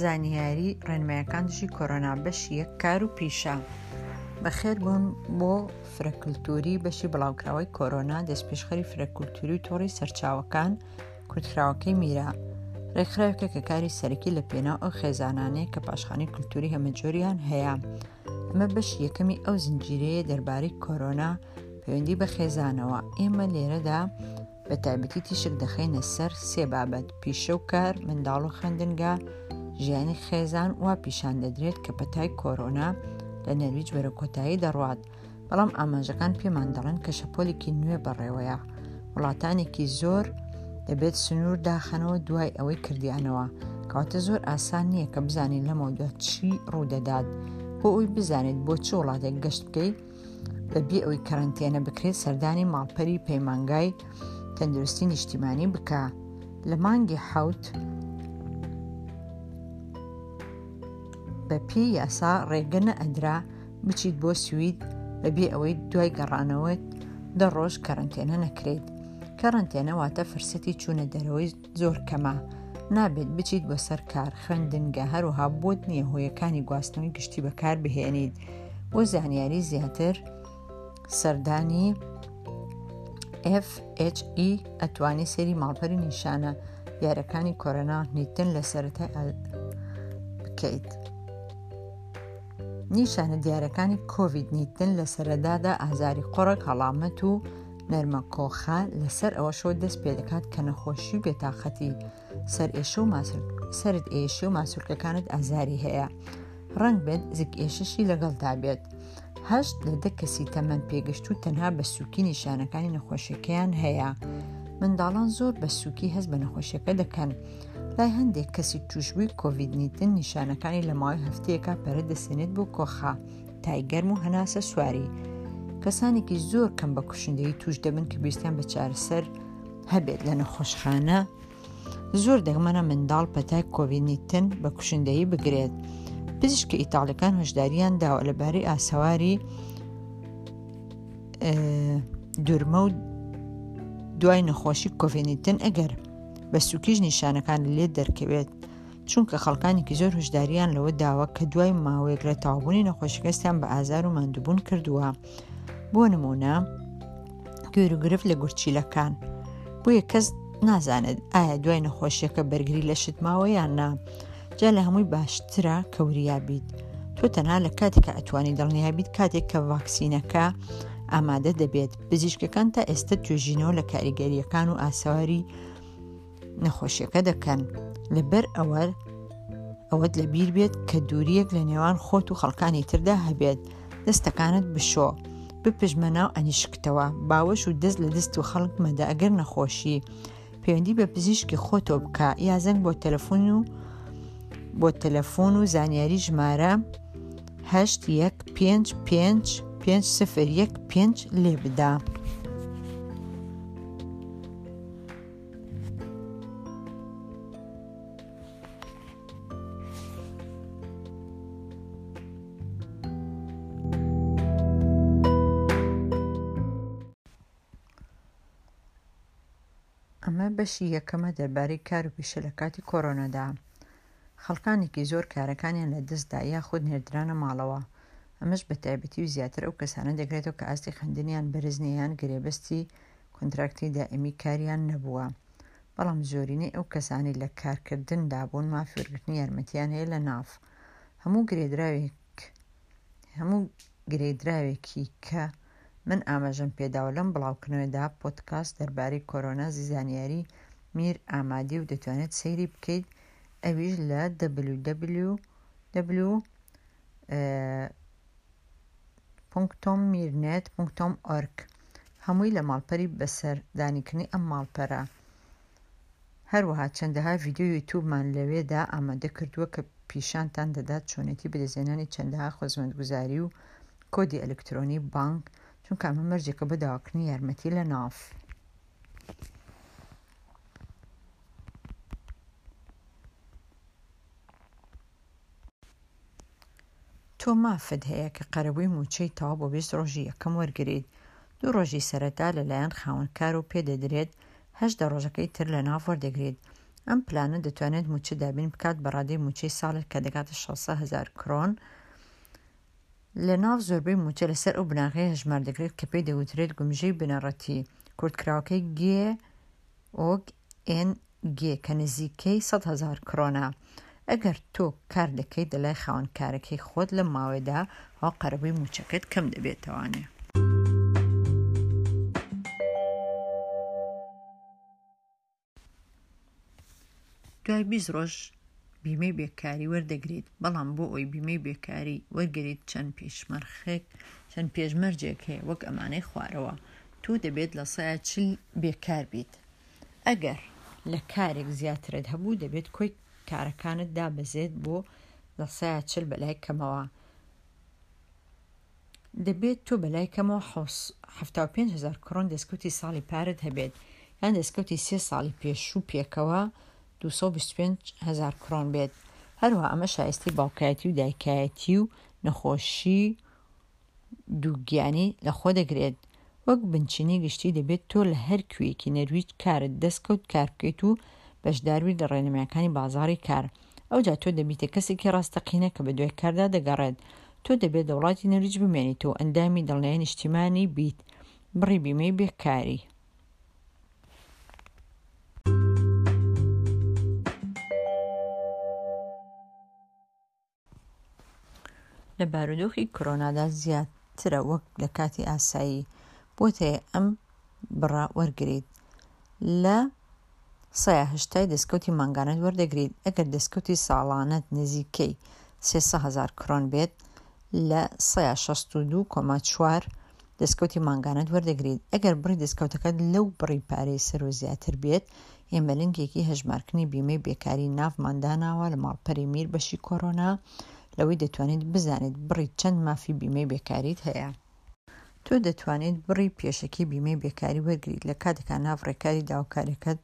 زانیاری ڕێنمایەکان دژی کۆرۆنا بەشی یەک کار و پیشە بەخێر بوون بۆ فرەکلتوری بەشی بڵاوکراوەی کۆرۆنا دەستپێشخەری فرەکلتوری و تۆڕی سەرچاوەکان کورتخراوەکەی میرا ڕێکخراوکە کە کاری سەرەکی لە پێناو ئەو خێزانانەیە کە پاشخانی کللتوری هەمەجۆریان هەیە ئەمە بەش یەکەمی ئەو زنجیرەیە دەربارەی کۆرۆنا پەیوەندی بە خێزانەوە ئێمە لێرەدا بە تایبەتی تیشک دەخینە سەر سێ بابەت پیشە و کار منداڵ و خوێندنگە ژیانی خێزان وا پیشان دەدرێت کە پەتای کۆرۆنا لە نەرویج بەرە کۆتایی دەڕوات بەڵام ئاماژەکان پێمان دەڵێن کە شەپۆلێکی نوێ بەڕێوەیە وڵاتانێکی زۆر دەبێت سنوور داخەنەوە دوای ئەوەی کردیانەوە کەواتە زۆر ئاسان نییە کە بزانین لەمەودوا چی ڕوودەدات بۆ ئەوی بزانێت بۆ چ وڵاتێک گەشت بکەیت بەبێ ئەوی کەرەنتێنە بکرێت سەردانی ماڵپەری پەیمانگای تەندروستی نیشتیمانی بکە لە مانگی حوت بەپی یاسا ڕێگەنە ئەدرا بچیت بۆ سوید بەبێ ئەوەی دوای گەڕانەوەت دە ڕۆژ کەرنتێنە نەکرێت کەرنتێنەواتە فرسەتی چوونە دەرەوەی زۆر کەمە نابێت بچیت بۆ سەر کار خوێندنگە هەروها بۆت نییە هۆیەکانی گواستنەوەی گشتی بەکار بهێنیت بۆ زانیاری زیاتر سەردانی FHE ئەتوانی سەری ماڵپەری نیشانە یارەکانی کۆرۆنا نیتن لە سەرەتای بکەیت. نیشانە دیارەکانی کۆڤید نیتن لە سەرەدادا ئازاری قۆڕک هەڵامەت و نەرمە کۆخا لەسەر ئەوەشەوە دەست پێ دەکات کە نەخۆشی و بێتاقەتی سەر ئێشە و سرد ئێشی و ماسوولکەکانت ئازاری هەیە ڕنگ بێت زیک ئێششی لەگەڵدا بێت هەشت لە دە کەسی تەمەند پێگەشت و تەنها بە سووکی نیشانەکانی نەخۆشیەکەیان هەیە منداڵان زۆر بە سووکی هەست بە نەخۆشیەکە دەکەن لای هەندێک کەسی توشبووی کۆڤیدنیتن نیشانەکانی لە ماوەی هەفتەیەەکە پەرە دەسێنێت بۆ کۆخا تای گەرم و هەناسە سواری کەسانێکی زۆر کەم بە کوشندەی توش دەبن کە بیستیان بە چارەسەر هەبێت لە نەخۆشخانە زۆر دەگمەنە منداڵ پەتای کۆڤینیتن بە کوشندەی بگرێت پزیشکە ئیتاڵەکان هۆشداریان داوە لەبارەی ئاسەواری دورمە و دوای نەخۆشی کۆڤێنیتن ئەگەر بە سوکیش نیشانەکان لێ دەرکەوێت چونکە خەڵکانێکی زۆر هوشداریان لەوە داوە کە دوای ماوەیەک لە تاوبوونی نەخۆشیکەستیان بە ئازار و ماندووبوون کردووە بۆ نمونە گوێروگرفت لە گورچیلەکان بۆ یە کەس نازانێت ئایا دوای نەخۆشیەکە بەرگری لە شت ماوە یان نا جا لە هەمووی باشترە کەوریا بیت تۆ تەنها لە کاتێکە ئەتوانی دڵنیا بیت کاتێک کە ڤاکسینەکە ئامادە دەبێت پزیشکەکان تا ئێستا توێژینەوە لە کاریگەریەکان و ئاسەواری نەخۆشیەکە دەکەن لەبەر ئەوەر ئەوەت لە بیر بێت کە دووریەک لە نێوان خۆت و خەڵکانی تردا هەبێت دەستەکانت بشۆ بپژمە ناو ئەنیشکتەوە باوەش و دەست لە دەست و خەڵک مەدە ئەگەر نەخۆشی پەیوەندی بە پزیشکی خۆتۆ بکە یا زەنگ بۆ تەلەفۆن و بۆ تەلەفۆن و زانیاری ژمارە هەشت یەک پێنج پێنج پێنج سفر یەک پێنج لێ بدا. ئەمە بەشی یەکەمە دەربارەی کار و پیشە لە کاتی کۆرۆنەدا خەڵکانێکی زۆر کارەکانیان لە دەستدا یاخود نێردرانە ماڵەوە ئەمەش بە تایبەتی و زیاتر ئەو کەسانە دەگرێتەوە کە ئاستی خندنیان بەرزنیان گرێبەستی کۆنتراکتی دائیمی کاریان نەبووە، بەڵام زۆرینەی ئەو کەسانەی لە کارکردندا بوون مافی وەرگرتنی یارمەتییان هەیە لە ناڤ. هەموو گرێدراوێک هەموو گرێدراوێکی کە من ئاماژەم پێداوە لەم بڵاوکردنەوەدا پۆدکاست دەربارەی کۆرۆنا زیزانیاری میر ئامادی و دەتوانێت سەیری بکەیت ئەویش لە www پونکتۆم میرنێت پونکتۆم ئۆرگ هەمووی لە ماڵپەری بەسەر دانیکردنی ئەم ماڵپەرە هەروەها چەندەها ڤیدیۆ یوتوبمان لەوێدا ئامادە کردووە کە پیشانتان دەدات چۆنێتی بەدەستێنانی چەندەها خزمەتگوزاری و کۆدی ئەلکترۆنی بانک چونکە ئەمە مەرجێکە بۆ داواکردنی یارمەتی لە ناف. تۆ مافت هەیە کە قەرەبووی مووچەی تەواو بۆ بیست ڕۆژی یەکەم وەرگریت، دوو ڕۆژی سەرەتا لە لایەن خاوەن کار و پێ دەدرێت، هەشت دە ڕۆژەکەی تر لە ناڤ وەردەگریت. ئەم پلانە دەتوانێت مووچە دابین بکات بە ڕادەی مووچەی ساڵێک کە دەگاتە شەش سەد هەزار کرۆن. لە ناڤ زۆربەی مووچە لە سەر ئەو بناغەیە هەژمار دەکرێت کە پێی دەگوترێت گومژەی بنەڕەتی، کورتکراوەکەی، گێ، ئۆگ، ئێن گێ کە نزیکەی سەد هەزار کرۆنە. ئەگەر تۆ کار دەکەیت لە لای خاوەن کارەکەی خۆت لەم ماوەیەدا ئەوا قەرەبووی مووچەکەت کەم دەبێتەوانێ. دوای بیست ڕۆژ بیمەی بێکاری وەردەگریت بەڵام بۆ ئەوی بیمەی بێکاری وەرگریت چەند پێشمەرخێک چەند پێشمەرجێک هەیە وەک ئەمانەی خوارەوە تۆ دەبێت لە سەیا چل بێکار بیت. ئەگەر لە کارێک زیاترت هەبوو دەبێت کۆی کارەکانت دابەزێت بۆ لە سایە چل بەلای کەمەوە دەبێت تۆ بەلای کەمەوە هەفتا و پێنج هزار کڕۆن دەستکەوتی ساڵی پارت هەبێت یان دەستکەوتی سێ ساڵی پێشوو پێکەوە 225 هزار کڕۆن بێت هەروە ئەمە شایستی باوکایەتی و دایکایەتی و نەخۆشی دووگیانی لەخۆ دەگرێت، وەک بنچینەی گشتی دەبێت تۆ لە هەر کوێیەکی نەرویج کارت دەستکەوت کار بکەیت و بەشداربیت لە ڕێنمایەکانی بازاڕی کار، ئەوجا تۆ دەبیتە کەسێکی ڕاستەقینە کە بەدوای کاردا دەگەڕێت، تۆ دەبێت لە وڵاتی نەرویج بمێنیت و ئەندامی دڵنیای نیشتیمانی بیت، بڕی بیمەی بێکاری. لە بارودۆخی کۆرۆنادا زیاترە وەک لە کاتی ئاسایی بۆتەیە ئەم بڕە وەرگیت لە سەیا هشتای دەستکەوتی مانگانەت وەردەگریت ئەگەر دەستکەوتی ساڵانەت نزیکەی 300هزار کرۆن بێت لە سەیا 62,4 دەستکەوتی مانگانەت وەردەگریت ئەگەر بڕی دەستکەوتەکەت لەو بڕی پارەی سەر و زیاتر بێت ئێمە لینکێکی هەژمارکردنی بیمەی بێکاری ناڤمان داناوە لە ماڵپەری میر بەشی کۆرۆنا، لەوەی دەتوانیت بزانیت بڕی چەند مافی بیمەی بێکاریت هەیە. تۆ دەتوانیت بڕی پێشەکی بیمەی بێکاری وەرگریت لە کاتێکا ناڤ ڕێکاری داوکاریەکەت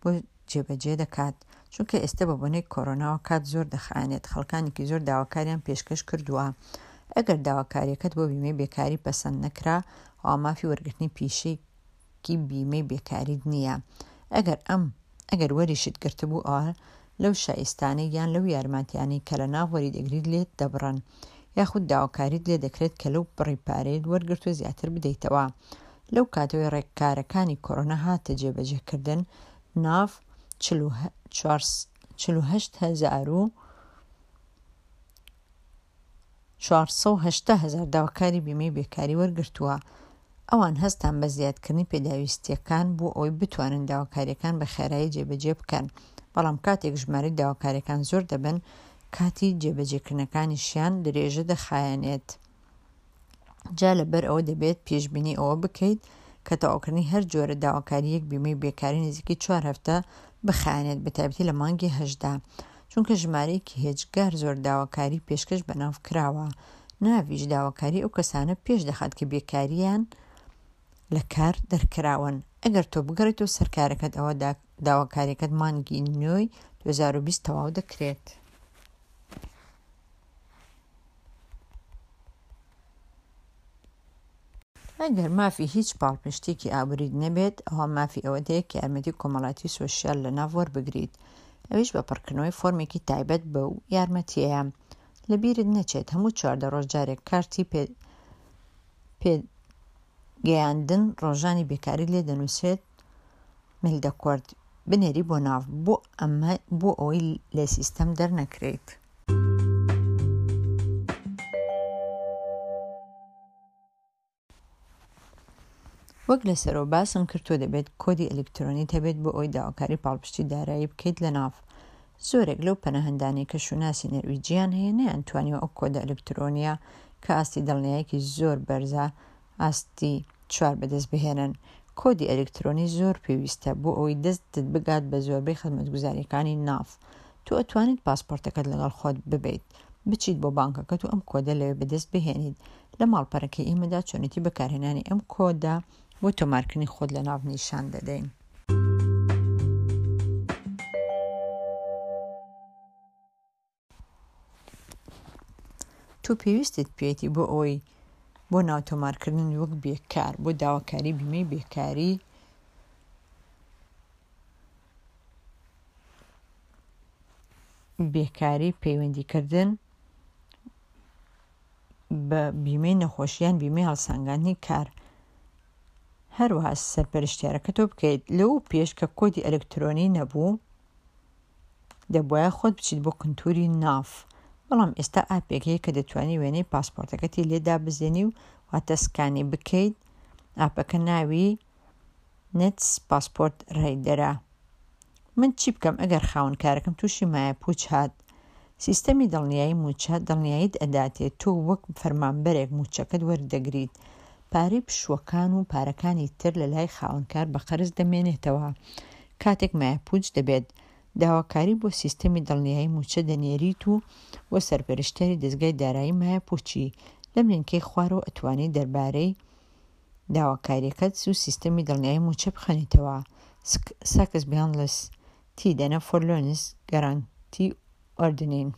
بۆ جێبەجێ دەکات، چونکە ئێستە بە بۆنەی کۆرۆناوە کات زۆر دەخایەنێت خەڵکانێکی زۆر داواکاریان پێشکەش کردووە. ئەگەر داواکاریەکەت بۆ بیمەی بێکاری پەسەند نەکرا ئەوا مافی وەرگرتنی پیشەی. کی بیمەی بێکاریت نییە ئەگەر ئەم ئەگەر وەریشت گرتبوو ئەوا لەو شایستانەی یان لەو یارماتیانەی کە لە ناو وەری دەگریت لێت دەبڕن یاخود داوکاریت لێ دەکرێت کە لەو بڕی پارەیت وەرگرتوە زیاتر بدەیتەوە لەو کاتەوەی ڕێککارەکانی کۆرۆنا هاتە جێبەجێکردن ناڤ چل و هەشت هەزار و چوار سەد و هەشتا هەزار داواکاری بیمەی بێکاری وەرگرتووە، ئەوان هەستان بە زیادکردنی پێداویستییەکان بۆ ئەوەی بتوانن داواکارییەکان بە خێرایی جێبەجێ بکەن، بەڵام کاتێک ژمارەی داواکارییەکان زۆر دەبن، کاتی جێبەجێکردنەکانیشیان درێژە دەخایەنێت. جا لەبەر ئەوە دەبێت پێشبینی ئەوە بکەیت کە تەواوکردنی هەر جۆرە داواکاریەک بیمەی بێکاری نزیکەی چوار هەفتە بخایەنێت بە تایبەتی لە مانگی هەشدا چونکە ژمارەیەکی هێجگار زۆر داواکاری پێشکەش بەناو کراوە ناویش داواکاری ئەو کەسانە پێش دەخات کە بێکاریان لە کار دەرکراون ئەگەر تۆ بگەڕێتەوە سەرکارەکەت ئەوە داواکاریەکەت مانگی نوێی 2020 تەواو دەکرێت. ئەگەر مافی هیچ پاڵپشتێکی ئابووریت نەبێت، ئەوا مافی ئەوەت هەیە کە یارمەتی کۆمەڵایەتی و سۆسیال لە ناڤ وەربگریت، ئەویش بە پڕکردنەوەی فۆرمێکی تایبەت بەو یارمەتیەیە. لە بیرت نەچێت هەموو چواردە ڕۆژ جارێک کارتی پێ گەیاندن ڕۆژانی بێکاری لێ دەنووسێت ملدەکۆرت بنێری بۆ ناڤ بۆ ئەمە بۆ ئەوەی لە سیستەم دەرنەکرێیت. وەک لە سەرەوە باسم کرد تۆ دەبێت کۆدی ئەلکترۆنیت هەبێت بۆ ئەوی داواکاری پاڵپشتی دارایی بکەیت لە ناڤ زۆرێک لەو پەناهەندانەی کە شوناسی نەرویجیان هەیە نەیان توانیوە ئەو کۆدە ئەلکترۆنیە کە ئاستی دڵنیایەکی زۆر بەرزە ئاستی چوار بەدەست بهێنن، کۆدی ئەلکترۆنی زۆر پێویستە بۆ ئەوەی دەستت بگات بە زۆربەی خزمەتگوزاریەکانی ناڤ. تۆ ئەتوانیت پاسپۆرتەکەت لەگەڵ خۆت ببەیت، بچیت بۆ بانکەکەت و ئەم کۆدە لەوێ بەدەست بهێنیت. لە ماڵپەرەکەی ئێمەدا چۆنێتی بەکارهێنانی ئەم کۆدە بۆ تۆمارکردنی خۆت لە ناڤ نیشان دەدەین. تۆ پێویستت پێیەتی بۆ ئەوەی بۆ ناوتۆمارکردن وەک بێکار بۆ داواکاری بیمەی بێکاری بێکاری پەیوەندیکردن بە بیمەی نەخۆشییان بیمەی هەڵسانگاندنی کار هەروەها سەرپەرشتیارەکە تۆ بکەیت لەو پێش کە کۆدی ئەلکترۆنی نەبوو دەبوایە خۆت بچیت بۆ کنتوری ناڤ بەڵام ئێستا ئاپێک هەیە کە دەتوانی وێنەی پاسپۆرتەکەتی لێ دابزێنی و واتە سکانی بکەیت ئاپەکە ناوی نتس پاسپۆرت رایدەرە من چی بکەم ئەگەر خاونکارەکەم تووشی مایە پوچ هات سیستەمی دڵنیایی مووچە دڵنیاییت ئەداتێ تۆ وەک فەرمانبەرێک مووچەکەت وەردەگریت، پارەی پشووەکان و پارەکانی تر لە لای خاوەنکار بە قەرز دەمێنێتەوە. کاتێک مایەپووچ دەبێت، داواکاری بۆ سیستەمی دڵنیایی مووچە دەنێریت و بۆ سەرپەرشتیاری دەزگای دارایی مایەپووچی، لەم لینکەی خوارەوە ئەتوانیت دەربارەی داواکاریەکەت و سیستەمی دڵنیایی مووچە بخوێنیتەوە، Saksbehandlers تی دەنە فۆرلۆنس گارانتی ئۆردنین،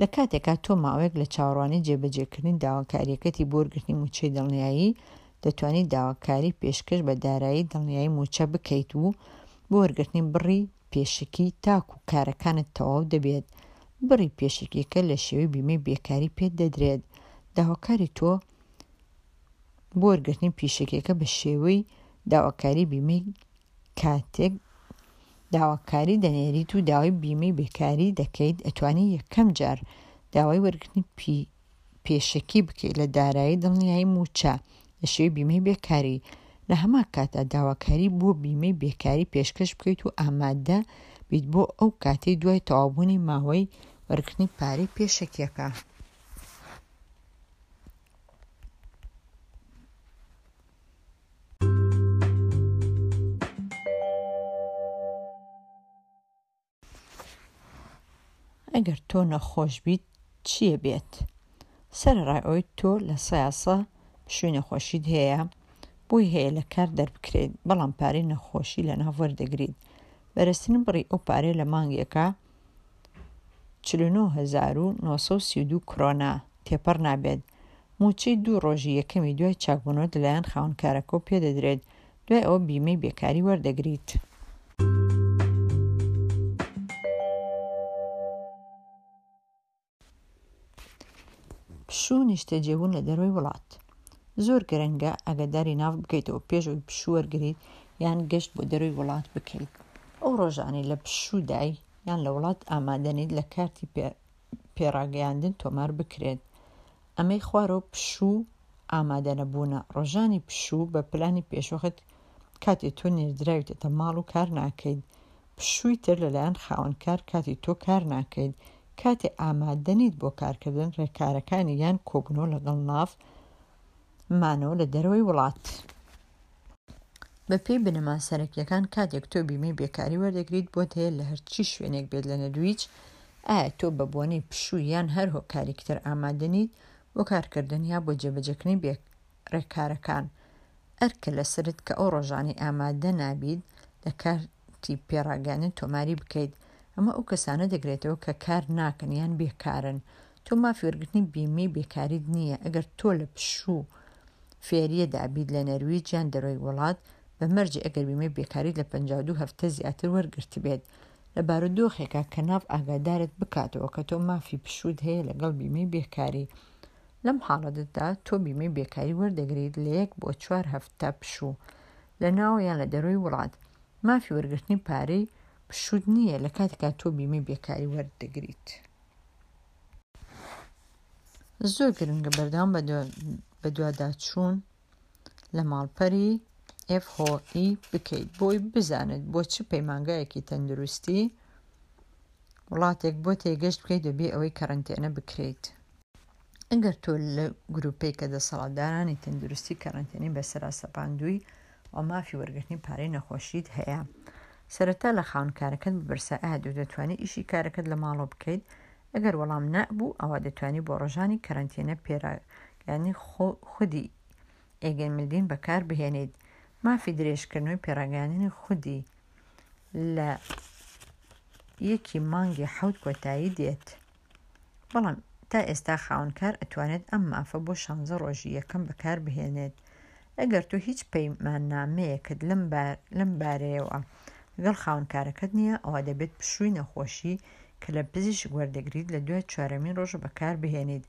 لە کاتێکا تۆ ماوەیەک لە چاوەڕوانی جێبەجێکردنی داواکارییەکەتی بۆ وەرگرتنی مووچەی دڵنیایی، دەتوانیت داواکاری پێشکەش بە دارایی دڵنیایی مووچە بکەیت و بۆ وەرگرتنی بڕی پێشکی تاکوو کارەکانت تەواو دەبێت، بڕی پێشکییەکە لە شێوەی بیمەی بێکاری پێت دەدرێت، داواکاری تۆ بۆ وەرگرتنی پیشەکییەکە بە شێوەی داواکاری بیمەی کاتێک داواکاری دەنێریت و داوای بیمەی بێکاری دەکەیت، ئەتوانی یەکەم جار داوای وەرگرتنی پێشەکی بکەیت لە دارایی دڵنیایی مووچە لە شێوەی بیمەی بێکاری، لە هەمان کاتدا داواکاری بۆ بیمەی بێکاری پێشکەش بکەیت و ئامادە بیت بۆ ئەو کاتەی دوای تەواوبوونی ماوەی وەرگرتنی پارەی پێشەکیەکە. ئەگەر تۆ نەخۆش بیت چییە بێت سەرڕای ئەوی تۆ لە سیاسە پشوی نەخۆشیت هەیە بۆی هەیە لە کار دەربکرێت بەڵام پارەی نەخۆشی لە ناوەر دەگریت بەرەسن بڕی ئەو پارەی لە مانگێکە چل و نۆ هەزار و نۆ سەد و سی و دوو کرۆنا، تێپەڕ نابێت، مووچەی دوو ڕۆژی یەکەمی دوای چاکبوونەوە لەلایەن خاوەنکارەکەوە پێدەدرێت، دوای ئەوە بیمەی بێکاری وەردەگریت. پشوو نیشتەجێبوون لە دەروی وڵات زۆر گرنگە ئەگەداری ناو بکەیتەوە پێشەوەی پشوەرگریت یان گەشت بۆ دەروی وڵات بکەیت ئەو ڕۆژانەی لە پشوودای یان لە وڵات ئامادەنیت لە کارتی پێڕاگەیاندن تۆمار بکرێت ئەمەی خوارەوە پشوو ئامادەنەبوونە، ڕۆژانی پشوو بە پلانی پێشوەخت کاتێ تۆ نێردراویتەتە ماڵ و کار ناکەیت، پشووی تر لەلایەن خاوەنکار کاتی تۆ کار ناکەیت، کاتێ ئامادەنیت بۆ کارکردن، ڕێکارەکانی یان کۆبوونەوە لەگەڵ ناڤ، مانەوە لە دەرەوەی وڵات. بەپێی بنەما سەرەکییەکان کاتێک تۆ بیمەی بێکاری وەردەگریت بۆت هەیە لە هەرچی شوێنێک بێت لە نەرویج، ئایا تۆ بە بۆنەی پشوو یان هەر هۆکارێکی تر ئامادە نیت بۆ کارکردن یا بۆ جێبەجێکردنی بێ رێکارەکان؟ ئەرکە لەسەرت کە ئەو رۆژانەی ئامادە نابیت لە کارتی پێڕاگەیاندن تۆماری بکەیت، ئەمە ئەو کەسانە دەگرێتەوە کە کار ناکەن یان بێکارن، تۆ مافی وەرگرتنی بیمەی بێکاریت نییە ئەگەر تۆ لە پشوو فێرییەدا بیت لە نەرویج یان دەرەوەی وڵات، بە مەرجی ئەگەر بیمەی بێکاریت لە پەنجا و دوو هەفتە زیاتر وەرگرتبێت، لە بارودۆخێکا کە ناڤ ئاگادارت بکاتەوە کە تۆ مافی پشووت هەیە لەگەڵ بیمەی بێکاری. لەم حاڵەتەدا تۆ بیمەی بێکاری وەردەگریت لە یەک بۆ چوار هەفتە پشوو، لە ناو یان لە دەرەوەی وڵات. مافی وەرگرتنی پارەی پشووت نییە لە کاتێکا تۆ بیمەی بێکاری وەردەگریت. زۆر گرنگە بەردەوام بەدواداچوون لە ماڵپەری FHE بکەیت بۆی بزانێت بۆ چ پەیمانگایەکی تەندروستی وڵاتێک بۆ تێگەشت بکەیت دەبێ ئەوەی کەڕنتێنە بکرێت ئەگەر تۆ لە گروپێک کە دەسەڵاتدارانی تەندروستی کەڕنتێنی بەسەرا سەپاندووی و مافی وەرگرتنی پارەی نەخۆشیت هەیە سەرەتا لە خاوەن کارەکەت بپرسە ئایا دو دەتوانی ئیشی کارەکەت لە ماڵەوە بکەیت ئەگەر وەڵام نا بوو ئەوا دەتوانی بۆ ڕۆژانی کەرەنتینە پێراگەیاندنی خودی ئێگێنملدین بەکار بهێنیت مافی درێژکردنەوەی پێراگەیاندنی خودی لە یەکی مانگی حەوت کۆتایی دێت بەڵام تا ئێستا خاوەن کار ئەتوانێت ئەم مافە بۆ شانزە ڕۆژی یەکەم بەکار بهێنێت ئەگەر تۆ هیچ پەیماننامەیەکت لەم لەم بارەیەوە لەگەڵ خاوەن کارەکەت نییە ئەوە دەبێت پشووی نەخۆشی کە لە پزیشک وەردەگریت لە دوای چوارەمین ڕۆژە بەکار بهێنیت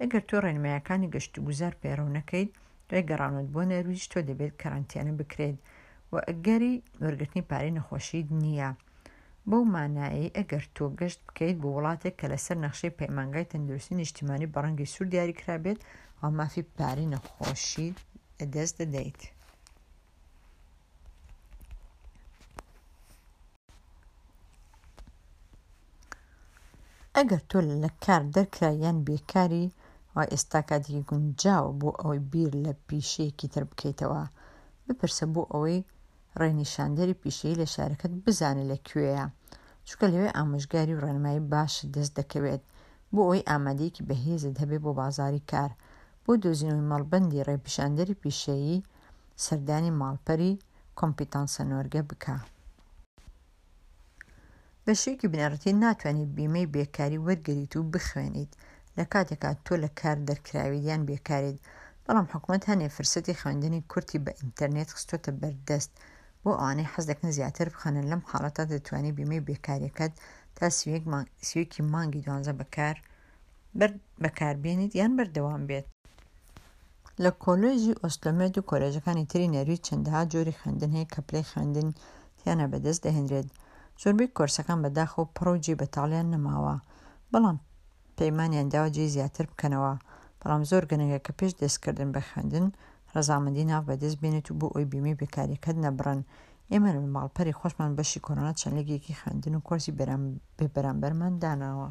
ئەگەر تۆ ڕێنمایەکانی گەشت و گوزار پەیڕەو نەکەیت دوای گەڕانت بۆ نەرویج تۆ دەبێت کەرەنتێنە بکرێت و ئەگەری وەرگرتنی پارەی نەخۆشیت نییە بەو مانایەی ئەگەر تۆ گەشت بکەیت بۆ وڵاتێک کە لەسەر نەخشەی پەیمانگای تەندروستی نیشتیمانی بە ڕەنگی سوور دیاریکرابێت ئەو مافی پارەی نەخۆشی لەدەست دەدەیت. ئەگەر تۆ لە کار دەرکرا یان بێکاری وا ئێستا کاتێکی گونجاوە بۆ ئەوەی بیر لە پیشەیەکی تر بکەیتەوە بپرسە بۆ ئەوەی ڕێنیشاندەری پیشەیی لە شارەکەت بزانە لە کوێیە، چونکە لەوێ ئامۆژگاری و ڕێنمایی باشت دەست دەکەوێت بۆ ئەوەی ئامادەیەکی بەهێزت هەبێت بۆ بازاڕی کار، بۆ دۆزینەوەی مەڵبەندی ڕێپیشاندەری پیشەیی سەردانی ماڵپەری کۆمپیتانسە نۆرگە بکە. بە شێوەیەکی بنەڕەتی ناتوانیت بیمەی بێکاری وەرگریت و بخوێنیت لە کاتێکا تۆ لە کار دەرکراویت یان بێکاریت، بەڵام حکومەت هەنێ فرسەتی خوێندنی کورتی بە ئینتەرنێت خستۆتە بەردەست بۆ ئەوانەی حەز دەکەن زیاتر بخوێنن، لەم حاڵەتە دەتوانی بیمەی بێکاریەکەت تا سی و یەک مانگی دوانزە بەکار بەر بەکاربێنیت یان بەردەوام بێت. لە کۆلێژی ئۆستۆمێد و کۆلێژەکانی تری نەرویج چەندەها جۆری خوێندن هەیە کە پلەی خوێندن تیانا بەدەست دەهێنرێت. زۆربەی کۆرسەکان بەداخەوە پڕ و جێی بەتاڵیان نەماوە، بەڵام پەیمانیان داوە جێی زیاتر بکەنەوە، بەڵام زۆر گرنگە کە پێش دەستکردن بە خوێندن ڕەزامەندی ناڤ بەدەست بێنیت و بۆ ئەوی بیمەی بێکاریەکەت نەبڕن. ئێمە لە ماڵپەری خۆشمان بەشی کۆرۆنا چەند لقێکی خوێندن و کۆرسی بێ بەرامبەرمان داناوە.